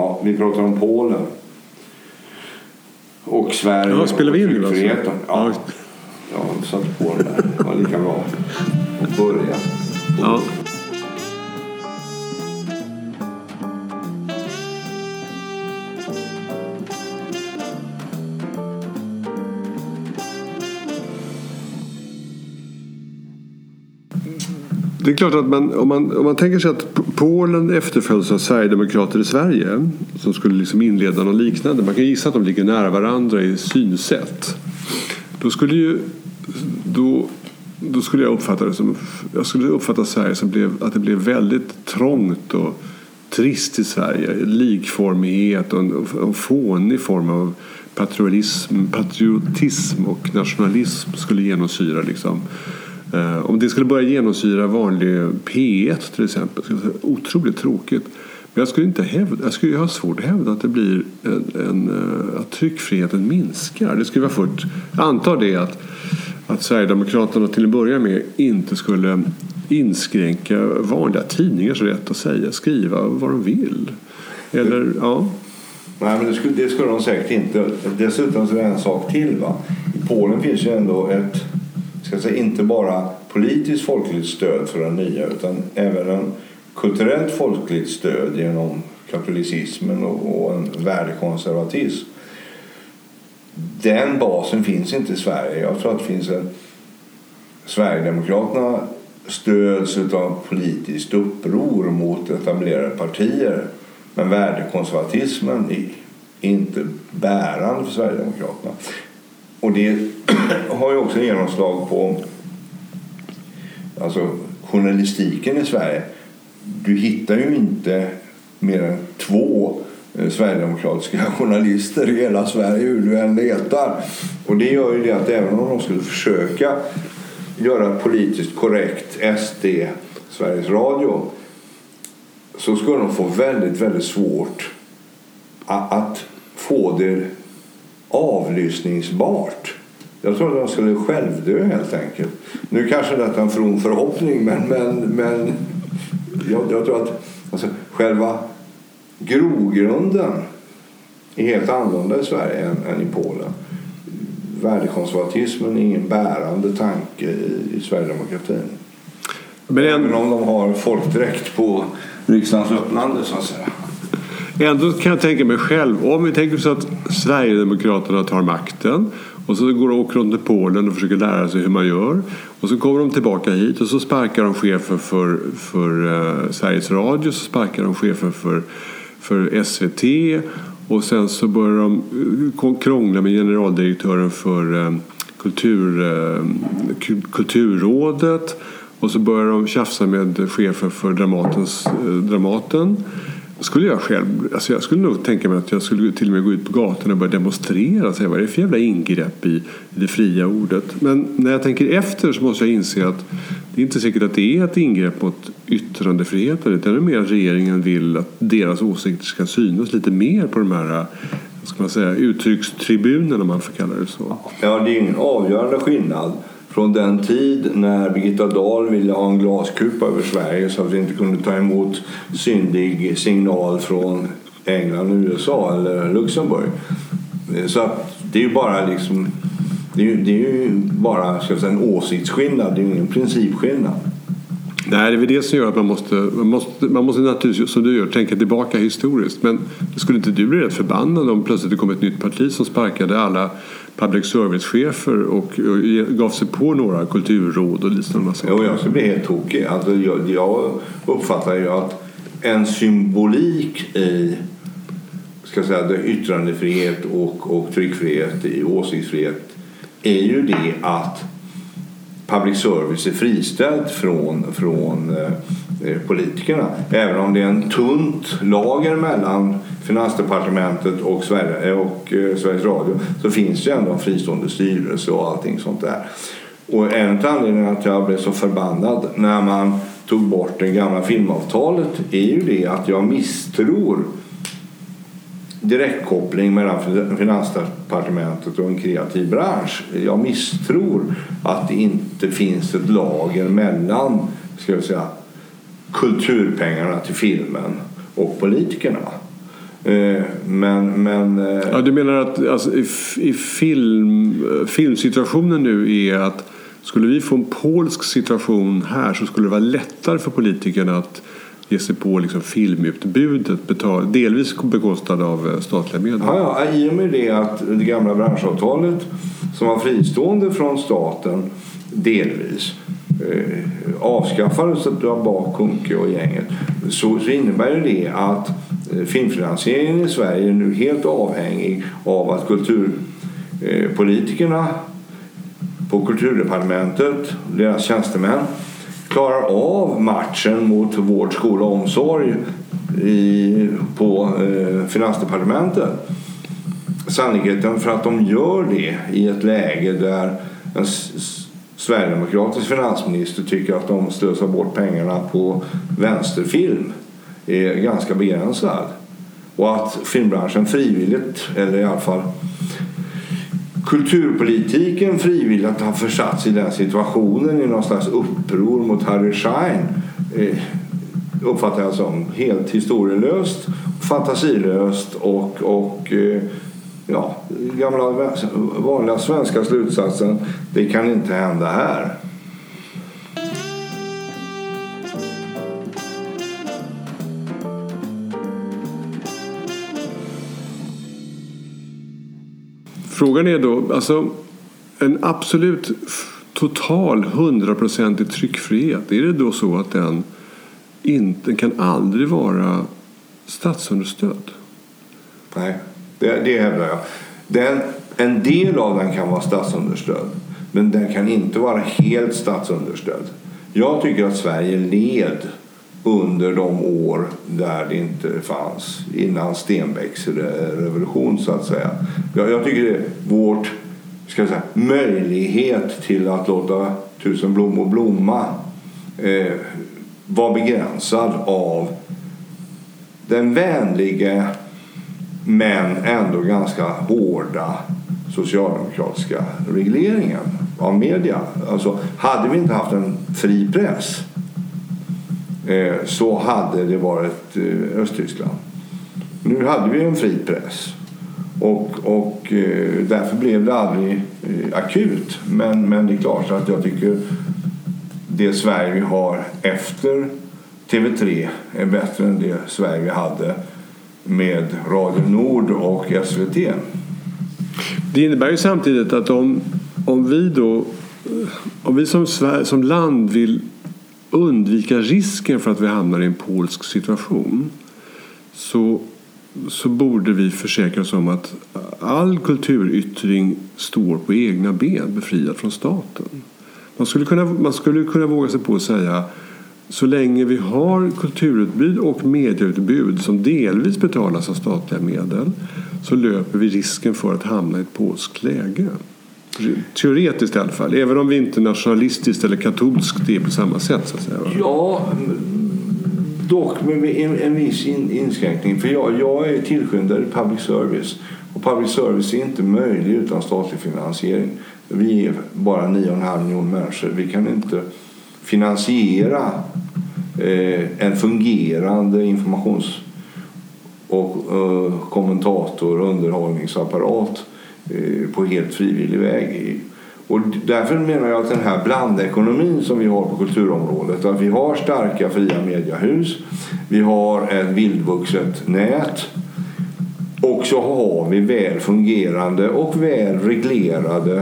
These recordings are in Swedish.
Ja, vi pratar om Polen. Och Sverige Ja, spelar vi in nu alltså? Ja, jag satte på den där. Det var lika bra att börja. Ja. Det är klart att man, om, man, om man tänker sig att Polen efterföljs av Sverigedemokrater i Sverige som skulle liksom inleda något liknande. Man kan gissa att de ligger nära varandra i synsätt. Då skulle ju då, då skulle jag uppfatta det som jag skulle uppfatta Sverige som blev, att det blev väldigt trångt och trist i Sverige. Likformighet och en, en fånig form av patriotism, patriotism och nationalism skulle genomsyra liksom. Eh, om det skulle börja genomsyra vanlig P1 till exempel skulle det vara otroligt tråkigt. Men jag skulle inte hävda, jag skulle ha svårt att hävda att det blir en, en, eh, att tryckfriheten minskar. Det skulle vara fullt. jag antar det att, att Sverigedemokraterna till att börja med inte skulle inskränka vanliga tidningars rätt att säga, skriva vad de vill. Eller, ja. Nej, men det skulle, det skulle de säkert inte. Dessutom så är det en sak till. Va? I Polen finns ju ändå ett, ska säga, inte bara politiskt folkligt stöd för den nya utan även en kulturellt folkligt stöd genom katolicismen och, och en värdekonservatism. Den basen finns inte i Sverige. Jag tror att det finns en... Sverigedemokraterna stöds av politiskt uppror mot etablerade partier. Men värdekonservatismen är inte bärande för Sverigedemokraterna. Och det har ju också genomslag på alltså, journalistiken i Sverige. Du hittar ju inte mer än två eh, sverigedemokratiska journalister i hela Sverige hur du än letar. Och det gör ju det att även om de skulle försöka göra politiskt korrekt SD, Sveriges Radio så skulle de få väldigt, väldigt svårt att få det avlyssningsbart. Jag tror att de skulle självdö helt enkelt. Nu kanske detta är en from förhoppning men, men, men jag, jag tror att alltså, själva grogrunden är helt annorlunda i Sverige än, än i Polen. Värdekonservatismen är ingen bärande tanke i, i Sverigedemokratin. Men en, Även om de har folkdräkt på riksdagens öppnande så att säga. Ändå kan jag tänka mig själv, om vi tänker så att Sverigedemokraterna tar makten och så går de åker runt till Polen och försöker lära sig hur man gör. Och så kommer de tillbaka hit och så sparkar de chefen för, för uh, Sveriges Radio, så sparkar de chefen för, för SVT och sen så börjar de eh, krångla med generaldirektören för eh, kultur, eh, Kulturrådet och så börjar de tjafsa med chefen för Dramatens, eh, Dramaten. Skulle jag själv, alltså jag skulle nog tänka mig att jag skulle till och med gå ut på gatorna och börja demonstrera och säga vad är det för jävla ingrepp i det fria ordet. Men när jag tänker efter så måste jag inse att det är inte säkert att det är ett ingrepp mot yttrandefriheten utan det är mer att regeringen vill att deras åsikter ska synas lite mer på de här ska man säga, uttryckstribunerna om man får kalla det så. Ja, det är ingen avgörande skillnad från den tid när Birgitta Dahl ville ha en glaskupa över Sverige så att vi inte kunde ta emot syndig signal från England, USA eller Luxemburg. Så att det är ju bara liksom det är ju, det är ju bara ska säga, en åsiktsskillnad, det är ju ingen principskillnad. Nej, det är väl det som gör att man måste, man måste, man måste naturligtvis, som du gör, tänka tillbaka historiskt. Men skulle inte du bli rätt förbannad om plötsligt det kom ett nytt parti som sparkade alla public service-chefer och, och gav sig på några kulturråd och liknande? Jo, jag skulle bli helt tokig. Alltså, jag, jag uppfattar ju att en symbolik i ska säga, det yttrandefrihet och, och tryckfrihet, i åsiktsfrihet är ju det att public service är friställd från, från eh, Eh, politikerna. Även om det är en tunt lager mellan Finansdepartementet och, Sverige, eh, och eh, Sveriges Radio så finns det ändå en fristående styrelse och allting sånt där. Och en av anledningarna till att jag blev så förbannad när man tog bort det gamla filmavtalet är ju det att jag misstror direktkoppling mellan Finansdepartementet och en kreativ bransch. Jag misstror att det inte finns ett lager mellan ska jag säga, kulturpengarna till filmen och politikerna. Eh, men, men, eh, ja, du menar att alltså, i, i film, filmsituationen nu är att skulle vi få en polsk situation här så skulle det vara lättare för politikerna att ge sig på liksom filmutbudet betal, delvis bekostad av eh, statliga medel. Ja, ja, i och med det att det gamla branschavtalet som var fristående från staten delvis Eh, avskaffandet av Bakunke och gänget så, så innebär det att eh, filmfinansieringen i Sverige är nu helt avhängig av att kulturpolitikerna eh, på Kulturdepartementet, deras tjänstemän klarar av matchen mot vård, skola och omsorg i, på eh, Finansdepartementet. Sannolikheten för att de gör det i ett läge där en sverigedemokratisk finansminister tycker att de slösar bort pengarna på vänsterfilm är ganska begränsad. Och att filmbranschen frivilligt, eller i alla fall kulturpolitiken frivilligt har försatts i den situationen i någon slags uppror mot Harry Schein eh, uppfattar jag som helt historielöst, fantasilöst och, och eh, ja, gamla vanliga svenska slutsatsen det kan inte hända här. Frågan är då, alltså en absolut total hundraprocentig tryckfrihet, är det då så att den inte kan aldrig vara statsunderstödd? Nej, det, det hävdar jag. Den, en del av den kan vara statsunderstödd, men den kan inte vara helt statsunderstödd. Jag tycker att Sverige led under de år där det inte fanns innan Stenbecks revolution så att säga. Jag, jag tycker det vårt ska säga, möjlighet till att låta tusen blommor blomma eh, var begränsad av den vänliga men ändå ganska hårda socialdemokratiska regleringen av media. Alltså, hade vi inte haft en fri press Eh, så hade det varit eh, Östtyskland. Nu hade vi en fri press och, och eh, därför blev det aldrig eh, akut. Men, men det är klart att jag tycker det Sverige vi har efter TV3 är bättre än det Sverige vi hade med Radio Nord och SVT. Det innebär ju samtidigt att om, om vi då om vi som, Sverige, som land vill undvika risken för att vi hamnar i en polsk situation så, så borde vi försäkra oss om att all kulturyttring står på egna ben, befriad från staten. Man skulle kunna, man skulle kunna våga sig på att säga så länge vi har kulturutbud och medieutbud som delvis betalas av statliga medel så löper vi risken för att hamna i ett polskt läge. Teoretiskt i alla fall, även om vi inte nationalistiskt eller katolskt är på samma sätt. Så att säga. Ja, dock med en, en viss in, inskränkning. För jag, jag är tillskyndare i public service. Och public service är inte möjlig utan statlig finansiering. Vi är bara 9,5 miljoner människor. Vi kan inte finansiera Eh, en fungerande informations och eh, kommentator och underhållningsapparat Eh, på helt frivillig väg. Och därför menar jag att den här blandekonomin som vi har på kulturområdet, att vi har starka fria mediehus, vi har ett vildvuxet nät och så har vi väl fungerande och väl reglerade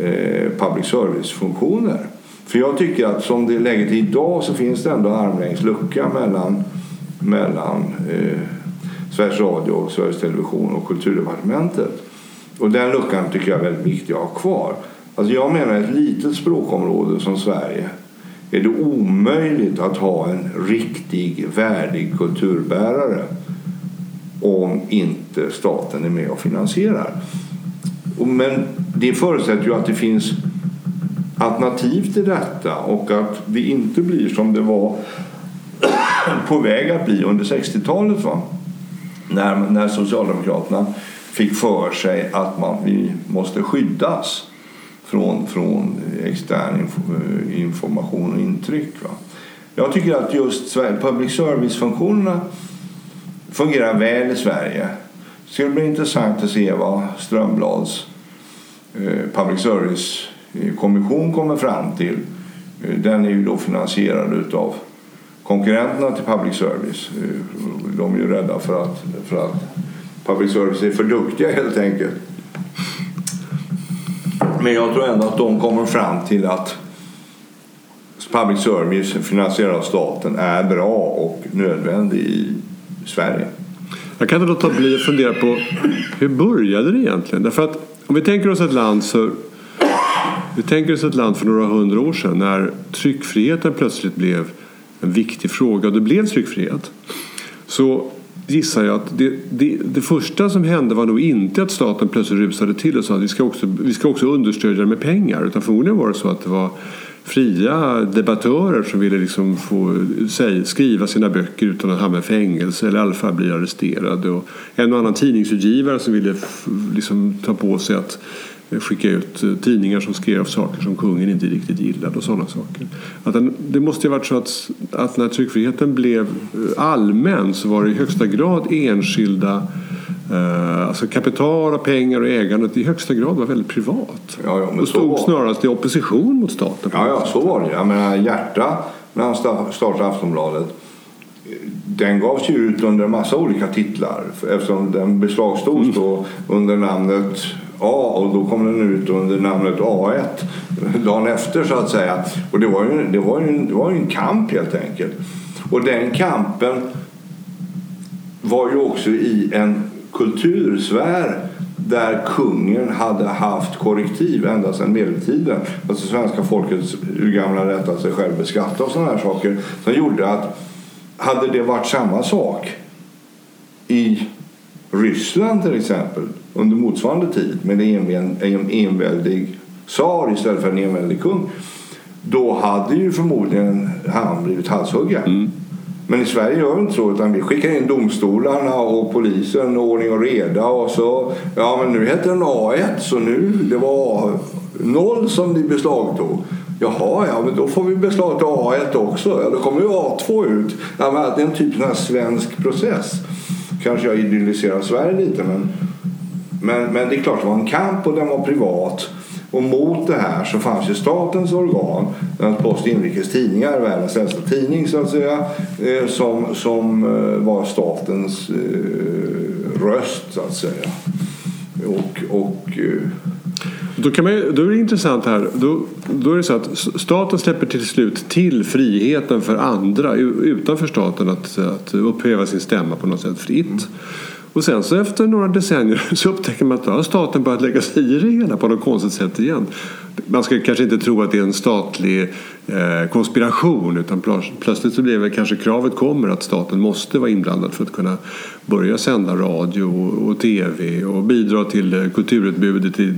eh, public service-funktioner. För jag tycker att som det är läget idag så finns det ändå armlängds lucka mellan, mellan eh, Sveriges Radio, Sveriges Television och Kulturdepartementet. Och den luckan tycker jag är väldigt viktig att ha kvar. Alltså jag menar ett litet språkområde som Sverige är det omöjligt att ha en riktig, värdig kulturbärare om inte staten är med och finansierar. Men det förutsätter ju att det finns alternativ till detta och att det inte blir som det var på väg att bli under 60-talet. När, när Socialdemokraterna fick för sig att man, vi måste skyddas från, från extern eh, information och intryck. Va? Jag tycker att just public service-funktionerna fungerar väl i Sverige. Det skulle bli intressant att se vad Strömblads eh, public kommission kommer fram till. Eh, den är ju då finansierad av konkurrenterna till public service. Eh, de är ju rädda för att, för att public service är för duktiga helt enkelt. Men jag tror ändå att de kommer fram till att public service finansierad av staten är bra och nödvändig i Sverige. Jag kan inte låta bli att fundera på hur började det egentligen? Därför att om vi tänker oss ett land så vi tänker oss ett land för några hundra år sedan när tryckfriheten plötsligt blev en viktig fråga och det blev tryckfrihet. Så gissar jag att det, det, det, första som hände var nog inte att staten plötsligt rusade till och sa att vi ska också, vi ska också understödja det med pengar. Utan förmodligen var det så att det var fria debattörer som ville liksom få säg, skriva sina böcker utan att hamna i fängelse eller i alla fall bli arresterade. Och en och annan tidningsutgivare som ville liksom ta på sig att skicka ut eh, tidningar som skrev saker som kungen inte riktigt gillade och sådana saker. Att den, det måste ju varit så att, att när tryckfriheten blev eh, allmän så var det i högsta grad enskilda Uh, alltså kapital och pengar och ägandet i högsta grad var väldigt privat. Ja, ja, och stod snarast i opposition mot staten. Ja, ja, så var det. Jag menar, Hjärta, när han startade Aftonbladet, den gavs ju ut under en massa olika titlar eftersom den beslagtogs mm. under namnet A och då kom den ut under namnet A1 dagen efter så att säga. Och det var ju, det var ju, det var ju en kamp helt enkelt. Och den kampen var ju också i en kultursfär där kungen hade haft korrektiv ända sedan medeltiden. Alltså svenska folkets urgamla rätt att sig själv beskatta och sådana här saker. Som gjorde att hade det varit samma sak i Ryssland till exempel under motsvarande tid med en enväldig tsar istället för en enväldig kung då hade ju förmodligen han blivit halshuggen. Mm. Men i Sverige gör vi inte så utan vi skickar in domstolarna och polisen och ordning och reda och så ja men nu heter den A1 så nu det var A0 som ni beslagtog. Jaha, ja men då får vi beslagta A1 också. Ja, då kommer ju A2 ut. Ja, men det är en typ av svensk process. Kanske jag idylliserar Sverige lite men, men, men det är klart det var en kamp och den var privat. Och mot det här så fanns ju statens organ, Post Inrikes Tidningar, världens äldsta tidning så att säga, eh, som, som eh, var statens eh, röst så att säga. Och, och då, kan man, då är det intressant här. Då, då är det så att staten släpper till slut till friheten för andra utanför staten att, att upphäva sin stämma på något sätt fritt. Och sen så efter några decennier så upptäcker man att då har staten börjat lägga sig i det hela på något konstigt sätt igen. Man ska kanske inte tro att det är en statlig eh, konspiration utan plötsligt så blir det kanske kravet kommer att staten måste vara inblandad för att kunna börja sända radio och tv och bidra till eh, kulturutbudet i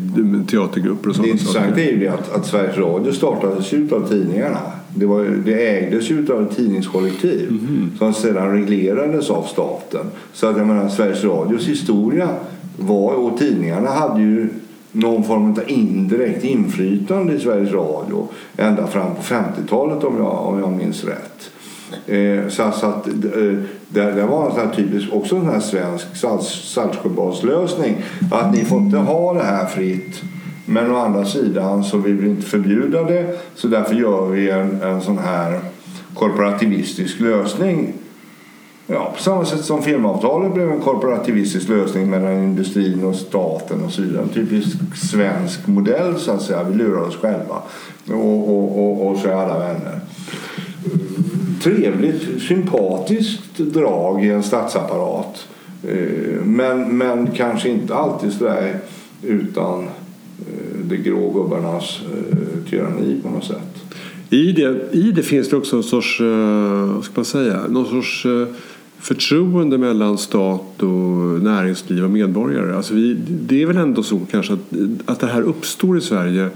teatergrupper och sådana saker. Det intressanta är ju det att, att Sveriges Radio startades ut av tidningarna. Det, var, det ägdes ju av ett tidningskollektiv mm. som sedan reglerades av staten. Så att jag menar, Sveriges Radios historia var, och tidningarna hade ju någon form av indirekt inflytande i Sveriges Radio ända fram på 50-talet om jag, om jag minns rätt. Eh, så, så att, eh, det, det var en sån här typisk, också en här svensk Saltsjöbadslösning. Att ni får inte ha det här fritt men å andra sidan så vill vi inte förbjuda det så därför gör vi en, en sån här korporativistisk lösning. Ja, på samma sätt som filmavtalet blev en korporativistisk lösning mellan industrin och staten och så vidare. En typisk svensk modell så att säga. Vi lurar oss själva och, och, och, och så är alla vänner. Trevligt, sympatiskt drag i en statsapparat. Eh, men, men kanske inte alltid sådär utan eh, de grå gubbarnas eh, tyranni på något sätt. I det, I det finns det också en sorts, vad ska man säga, någon sorts förtroende mellan stat och näringsliv och medborgare. Alltså vi, det är väl ändå så kanske att, att det här uppstår i Sverige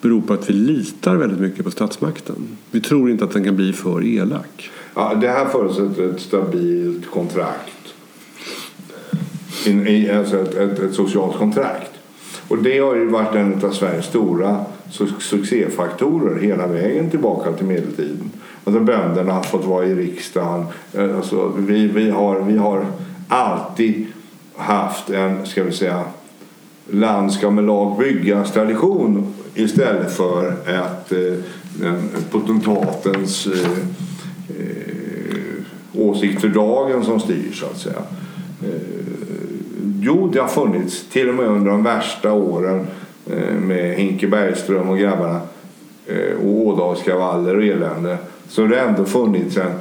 beror på att vi litar väldigt mycket på statsmakten. Vi tror inte att den kan bli för elak. Ja, det här förutsätter ett stabilt kontrakt. alltså ett, ett, ett socialt kontrakt. Och det har ju varit en av Sveriges stora succéfaktorer hela vägen tillbaka till medeltiden. Alltså bönderna har fått vara i riksdagen. Eh, alltså vi, vi, har, vi har alltid haft en, ska vi säga, land ska med lag byggas tradition istället för att eh, potentatens eh, eh, åsikt för dagen som styr så att säga. Eh, jo, det har funnits till och med under de värsta åren eh, med Hinke Bergström och grabbarna eh, och Ådalskravaller och elände så har det ändå funnits en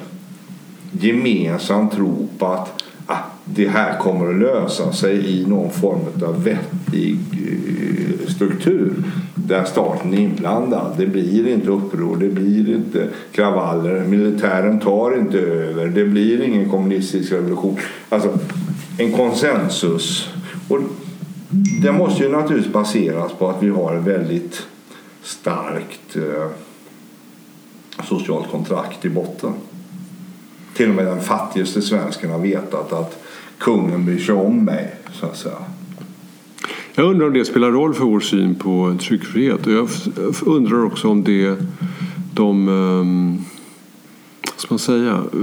gemensam tro på att ah, det här kommer att lösa sig i någon form av vettig eh, struktur där staten är inblandad. Det blir inte uppror, det blir inte kravaller, militären tar inte över, det blir ingen kommunistisk revolution. Alltså en konsensus. Och det måste ju naturligtvis baseras på att vi har ett väldigt starkt eh, socialt kontrakt i botten. Till och med den fattigaste svensken har vetat att kungen bryr sig om mig, så att säga. Jag undrar om det spelar roll för vår syn på tryckfrihet. Och jag undrar också om det de um, ska man säga, eh,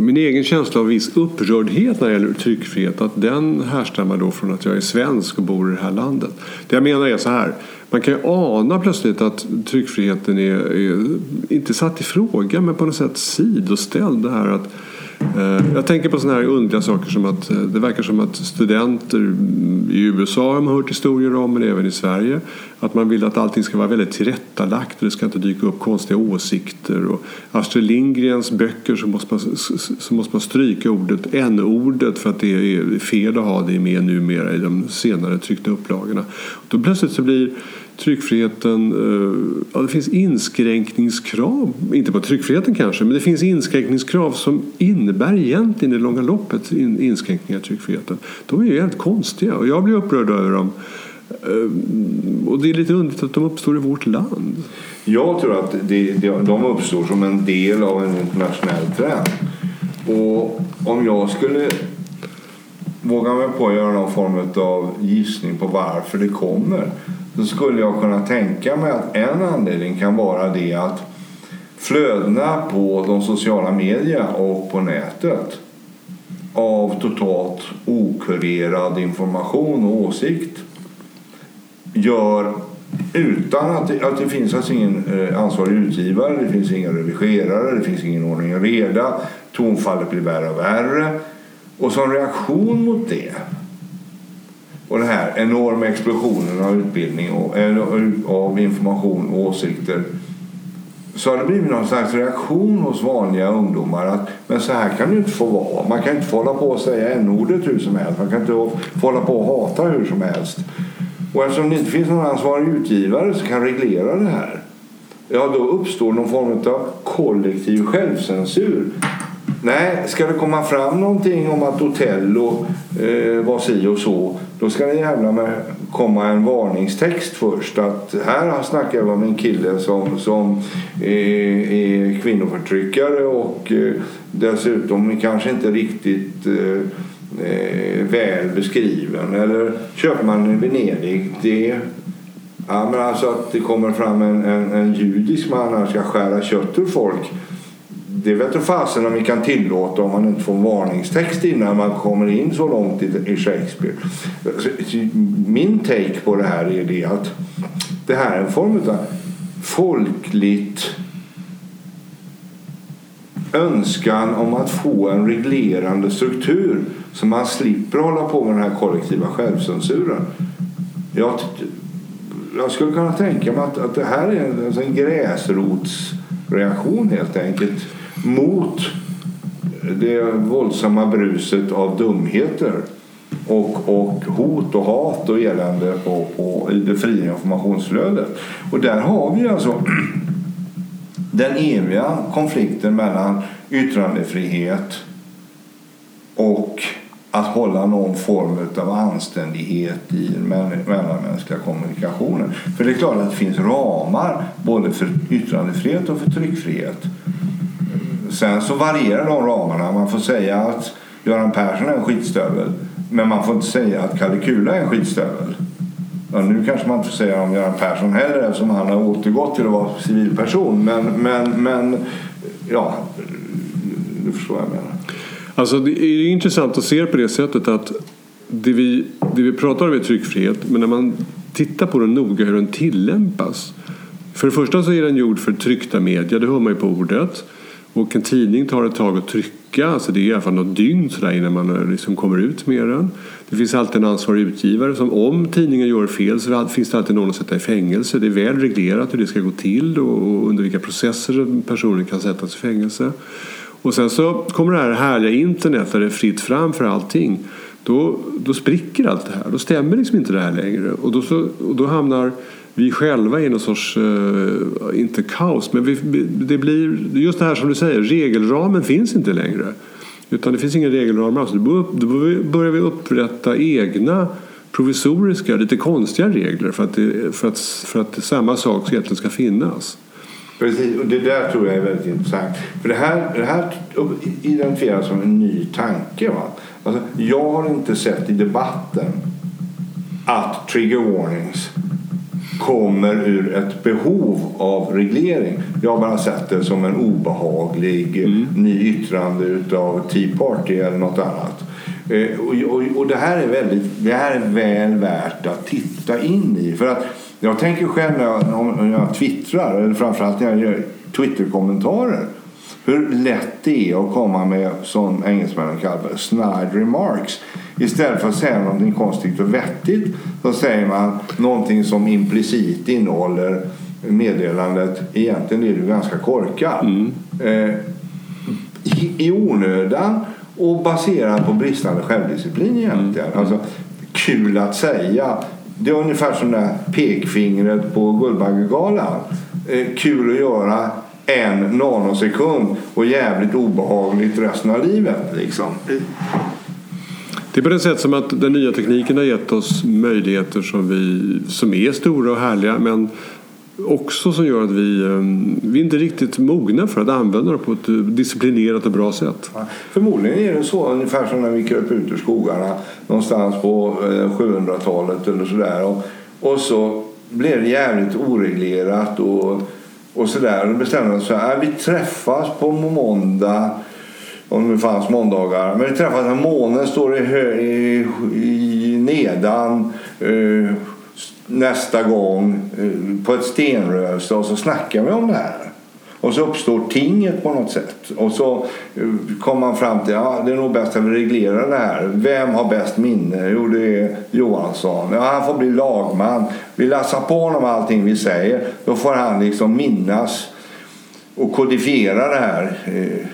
min egen känsla av viss upprördhet när det gäller tryckfrihet att den härstammar då från att jag är svensk och bor i det här landet. Det jag menar är så här, man kan ju ana plötsligt att tryckfriheten är, är inte satt i fråga men på något sätt sidoställd. Det här att Eh, Eh, jag tänker på sådana här underliga saker som att eh, det verkar som att studenter i USA har man hört historier om, men även i Sverige, att man vill att allting ska vara väldigt tillrättalagt och det ska inte dyka upp konstiga åsikter. Och Astrid Lindgrens böcker så måste man, så måste man stryka ordet n-ordet för att det är fel att ha det med numera i de senare tryckta upplagorna. Då plötsligt så blir tryckfriheten, eh, ja, det finns inskränkningskrav, inte på tryckfriheten kanske, men det finns inskränkningskrav som innebär egentligen i det långa loppet inskränkningar i tryckfriheten. De är ju helt konstiga och jag blir upprörd över dem. Eh, och det är lite underligt att de uppstår i vårt land. Jag tror att de uppstår som en del av en internationell trend. Och om jag skulle våga mig på att göra någon form av gissning på varför det kommer så skulle jag kunna tänka mig att en anledning kan vara det att flödena på de sociala medierna och på nätet av totalt okurerad information och åsikt gör utan att det, att det finns alltså ingen eh, ansvarig utgivare, det finns ingen redigerare, det finns ingen ordning och reda, tonfallet blir värre och värre. Och som reaktion mot det och den här enorma explosionen av utbildning och av information och åsikter så har det blivit någon slags reaktion hos vanliga ungdomar att men så här kan det inte få vara. Man kan inte få hålla på och säga n-ordet hur som helst. Man kan inte få hålla på och hata hur som helst. Och eftersom det inte finns någon ansvarig utgivare som kan reglera det här ja, då uppstår någon form av kollektiv självcensur Nej, ska det komma fram någonting om att Otello eh, var si och så då ska det jävla med komma en varningstext först. Att här snackar vi om en kille som, som är, är kvinnoförtryckare och eh, dessutom kanske inte riktigt eh, eh väl beskriven. Eller Köpmannen i Venedig. Det, ja, men alltså att det kommer fram en, en, en judisk man här ska skära kött ur folk det vet du fasen om vi kan tillåta om man inte får en varningstext innan man kommer in så långt i Shakespeare. Min take på det här är det att det här är en form av folkligt önskan om att få en reglerande struktur så man slipper hålla på med den här kollektiva självcensuren. Jag, jag skulle kunna tänka mig att, att det här är en, en gräsrotsreaktion helt enkelt mot det våldsamma bruset av dumheter och, och hot och hat och elände på, på, i det fria informationsflödet. Och där har vi alltså den eviga konflikten mellan yttrandefrihet och att hålla någon form av anständighet i den mellanmänskliga kommunikationen. För det är klart att det finns ramar både för yttrandefrihet och för tryckfrihet. Sen så varierar de ramarna. Man får säga att Göran Persson är en skitstövel. Men man får inte säga att Kalle Kula är en skitstövel. Ja, nu kanske man inte får säga om Göran Persson heller eftersom han har återgått till att vara civilperson. Men, men, men ja, du förstår vad jag menar. Alltså det är intressant att se på det sättet att det vi, det vi pratar om är tryckfrihet men när man tittar på den noga hur den tillämpas. För det första så är den gjord för tryckta media, det hör man ju på ordet. Och en tidning tar ett tag att trycka, alltså det är i alla fall något dygn sådär innan man eh, liksom kommer ut med den. Det finns alltid en ansvarig utgivare som om tidningen gör fel så finns det alltid någon att sätta i fängelse. Det är väl reglerat hur det ska gå till och under vilka processer personen kan sättas i fängelse. Och sen så kommer det här härliga internet där det är fritt fram för allting. Då, då spricker allt det här. Då stämmer liksom inte det här längre. Och då, så, och då hamnar vi själva i någon sorts, eh, inte kaos, men vi, det blir just det här som du säger, regelramen finns inte längre. Utan det finns ingen regelram alls. Då börjar vi upprätta egna provisoriska, lite konstiga regler för att, det, för att, för att samma sak egentligen ska finnas. Precis, och det där tror jag är väldigt intressant. För det här, det här identifieras som en ny tanke. Va? Alltså, jag har inte sett i debatten att trigger warnings kommer ur ett behov av reglering. Jag har bara sett det som en obehaglig mm. ny yttrande utav Tea Party eller något annat. Eh, och, och, och, det, här är väldigt, det här är väl värt att titta in i. För att jag tänker själv när jag, när jag twittrar, eller framförallt när jag gör Twitter-kommentarer hur lätt det är att komma med, som engelsmännen kallar det, snide remarks. Istället för att säga någonting konstigt och vettigt så säger man någonting som implicit innehåller meddelandet. Egentligen är det ganska korkat. Mm. Eh, i, I onödan och baserat på bristande självdisciplin egentligen. Mm. Alltså, kul att säga. Det är ungefär som det där pekfingret på Guldbaggegalan. Eh, kul att göra en nanosekund och jävligt obehagligt resten av livet. Liksom. Det är på det sätt som att den nya tekniken har gett oss möjligheter som, vi, som är stora och härliga men också som gör att vi, ehm, vi är inte riktigt mogna för att använda det på ett disciplinerat och bra sätt. Förmodligen är det så ungefär som när vi kröp ut ur skogarna någonstans på 700-talet eh, eller sådär. Och, och så blev det jävligt oreglerat och och sådär. Då bestämde vi sig att vi träffas på måndag om det fanns måndagar. Men vi träffas när månen står i, hö, i, i nedan eh, nästa gång eh, på ett stenröse och så snackar vi om det här. Och så uppstår tinget på något sätt. Och så eh, kommer man fram till att ja, det är nog bäst att vi reglerar det här. Vem har bäst minne? Jo, det är Johansson. Ja, han får bli lagman. Vi lassar på honom allting vi säger. Då får han liksom minnas och kodifiera det här. Eh,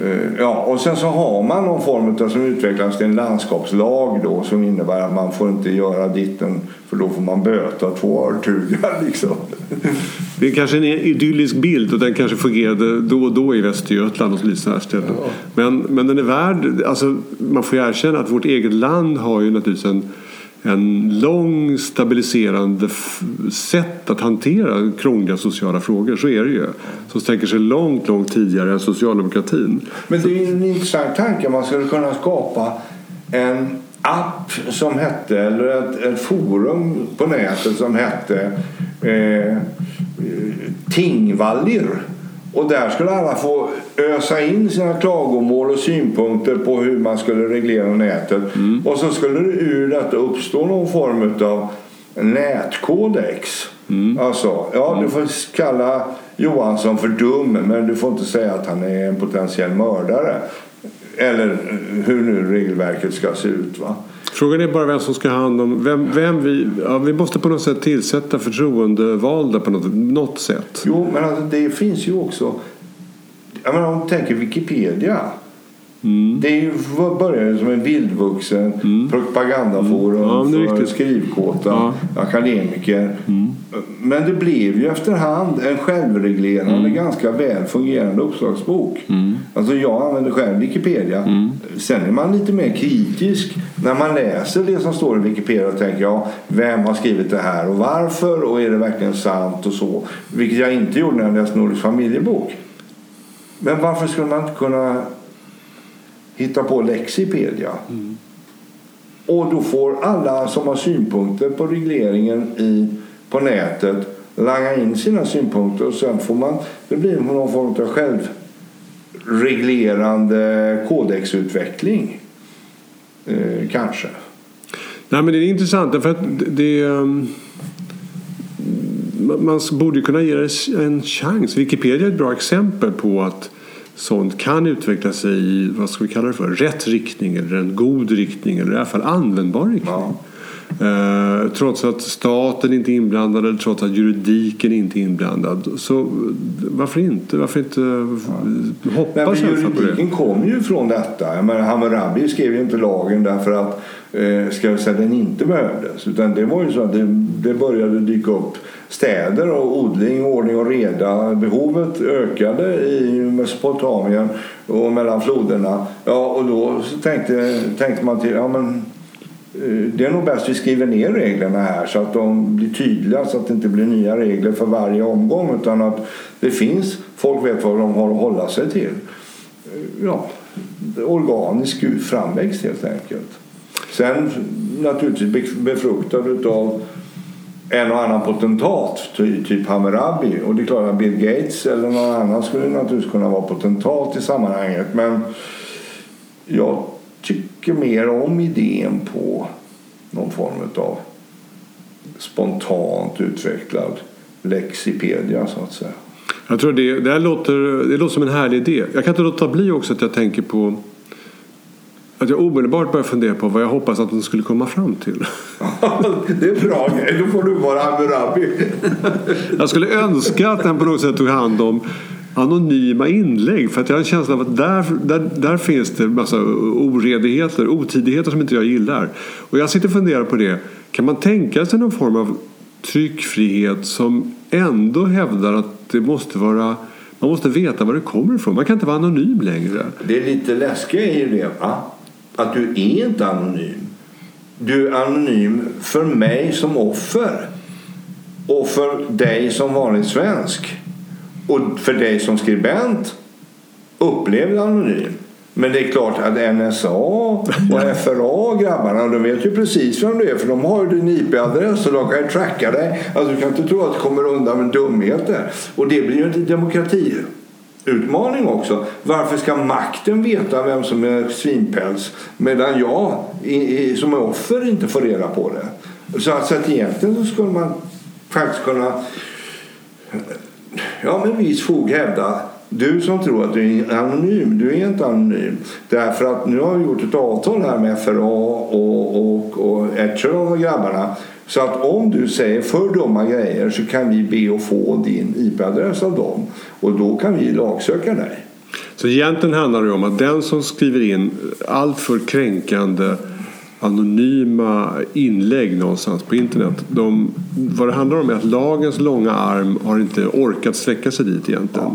Eh, ja, och sen så har man någon form av som utvecklas till en landskapslag då som innebär att man får inte göra ditten för då får man böta två örtugar liksom. Det är kanske en idyllisk bild och den kanske fungerade då och då i Västergötland och sådana ställen. Ja. Men, men den är värd, alltså man får ju erkänna att vårt eget land har ju naturligtvis en en lång stabiliserande sätt att hantera krångliga sociala frågor. Så är det ju. Som sträcker sig långt, långt tidigare än socialdemokratin. Men det är en intressant tanke. Man skulle kunna skapa en app som hette, eller ett, ett forum på nätet som hette eh, Tingvallir. Och där skulle alla få ösa in sina klagomål och synpunkter på hur man skulle reglera nätet. Mm. Och så skulle det ur detta uppstå någon form av nätkodex. Mm. Alltså, ja, du får kalla Johansson för dum men du får inte säga att han är en potentiell mördare. Eller hur nu regelverket ska se ut. Va? Frågan är bara vem som ska ha hand om... Vem, vem vi, ja, vi måste på något sätt tillsätta förtroendevalda på något, något sätt. Jo, men alltså, det finns ju också... Jag menar, om du tänker Wikipedia. Mm. Det är ju, började som en vildvuxen mm. propagandaforum mm. ja, för skrivkåta ja. akademiker. Mm. Men det blev ju efterhand en självreglerande, mm. ganska väl fungerande uppslagsbok. Mm. Alltså jag använder själv Wikipedia. Mm. Sen är man lite mer kritisk när man läser det som står i Wikipedia och tänker ja, vem har skrivit det här och varför och är det verkligen sant och så. Vilket jag inte gjorde när jag läste Nordisk familjebok. Men varför skulle man inte kunna hitta på Lexipedia? Mm. Och då får alla som har synpunkter på regleringen i, på nätet langa in sina synpunkter och sen får man, det blir någon form av reglerande kodexutveckling. Eh, kanske. Nej, men det är intressant för att det, um, man borde kunna ge det en chans. Wikipedia är ett bra exempel på att sånt kan utveckla sig i vad ska vi kalla det för, rätt riktning eller en god riktning eller i alla fall användbar riktning. Ja. Eh, trots att staten inte är inblandad eller trots att juridiken inte är inblandad. Så varför inte? Varför inte ja. hoppas Nej, men Juridiken kommer ju från detta. Jag menar, Hammurabi skrev ju inte lagen därför att eh, ska jag säga, den inte behövdes. Utan det var ju så att det, det började dyka upp städer och odling, ordning och reda. Behovet ökade i Mesopotamien och mellan floderna. Ja, och då tänkte, tänkte man till ja, men eh, det är nog bäst att vi skriver ner reglerna här så att de blir tydliga så att det inte blir nya regler för varje omgång utan att det finns, folk vet vad de har att hålla sig till. Eh, ja, organisk framväxt helt enkelt. Sen naturligtvis befruktad utav en och annan potentat, typ Hammurabi. Och det är klart att Bill Gates eller någon annan skulle naturligtvis kunna vara potentat i sammanhanget. Men jag tycker mer om idén på någon form av spontant utvecklad lexipedia så att säga. Jag tror det, det, här låter, det låter som en härlig idé. Jag kan inte låta bli också att jag tänker på att jag omedelbart börjar fundera på vad jag hoppas att den skulle komma fram till. det är bra grej. Då får du vara Hammurabi. jag skulle önska att den på något sätt tog hand om anonyma inlägg. För att jag har en känsla av att där, där, där finns det massa oredigheter, otidigheter som inte jag gillar. Och jag sitter och funderar på det. Kan man tänka sig någon form av tryckfrihet som ändå hävdar att det måste vara man måste veta var det kommer ifrån. Man kan inte vara anonym längre. Det är lite läskiga i det va? Att du är inte anonym. Du är anonym för mig som offer och för dig som vanlig svensk. Och för dig som skribent upplevde anonym. Men det är klart att NSA och FRA grabbarna, de vet ju precis vem du är för de har ju din IP-adress och de kan ju tracka dig. Alltså du kan inte tro att du kommer undan med dumheter. Och det blir ju en utmaning också. Varför ska makten veta vem som är svinpäls medan jag som är offer inte får reda på det? Så att egentligen så skulle man faktiskt kunna ja, med viss fog hävda du som tror att du är anonym, du är inte anonym. Därför att nu har vi gjort ett avtal här med FRA och, och, och Etcher och grabbarna. Så att om du säger för dumma grejer så kan vi be att få din IP-adress av dem. Och då kan vi lagsöka dig. Så egentligen handlar det om att den som skriver in allt för kränkande anonyma inlägg någonstans på internet. De, vad det handlar om är att lagens långa arm har inte orkat sträcka sig dit egentligen.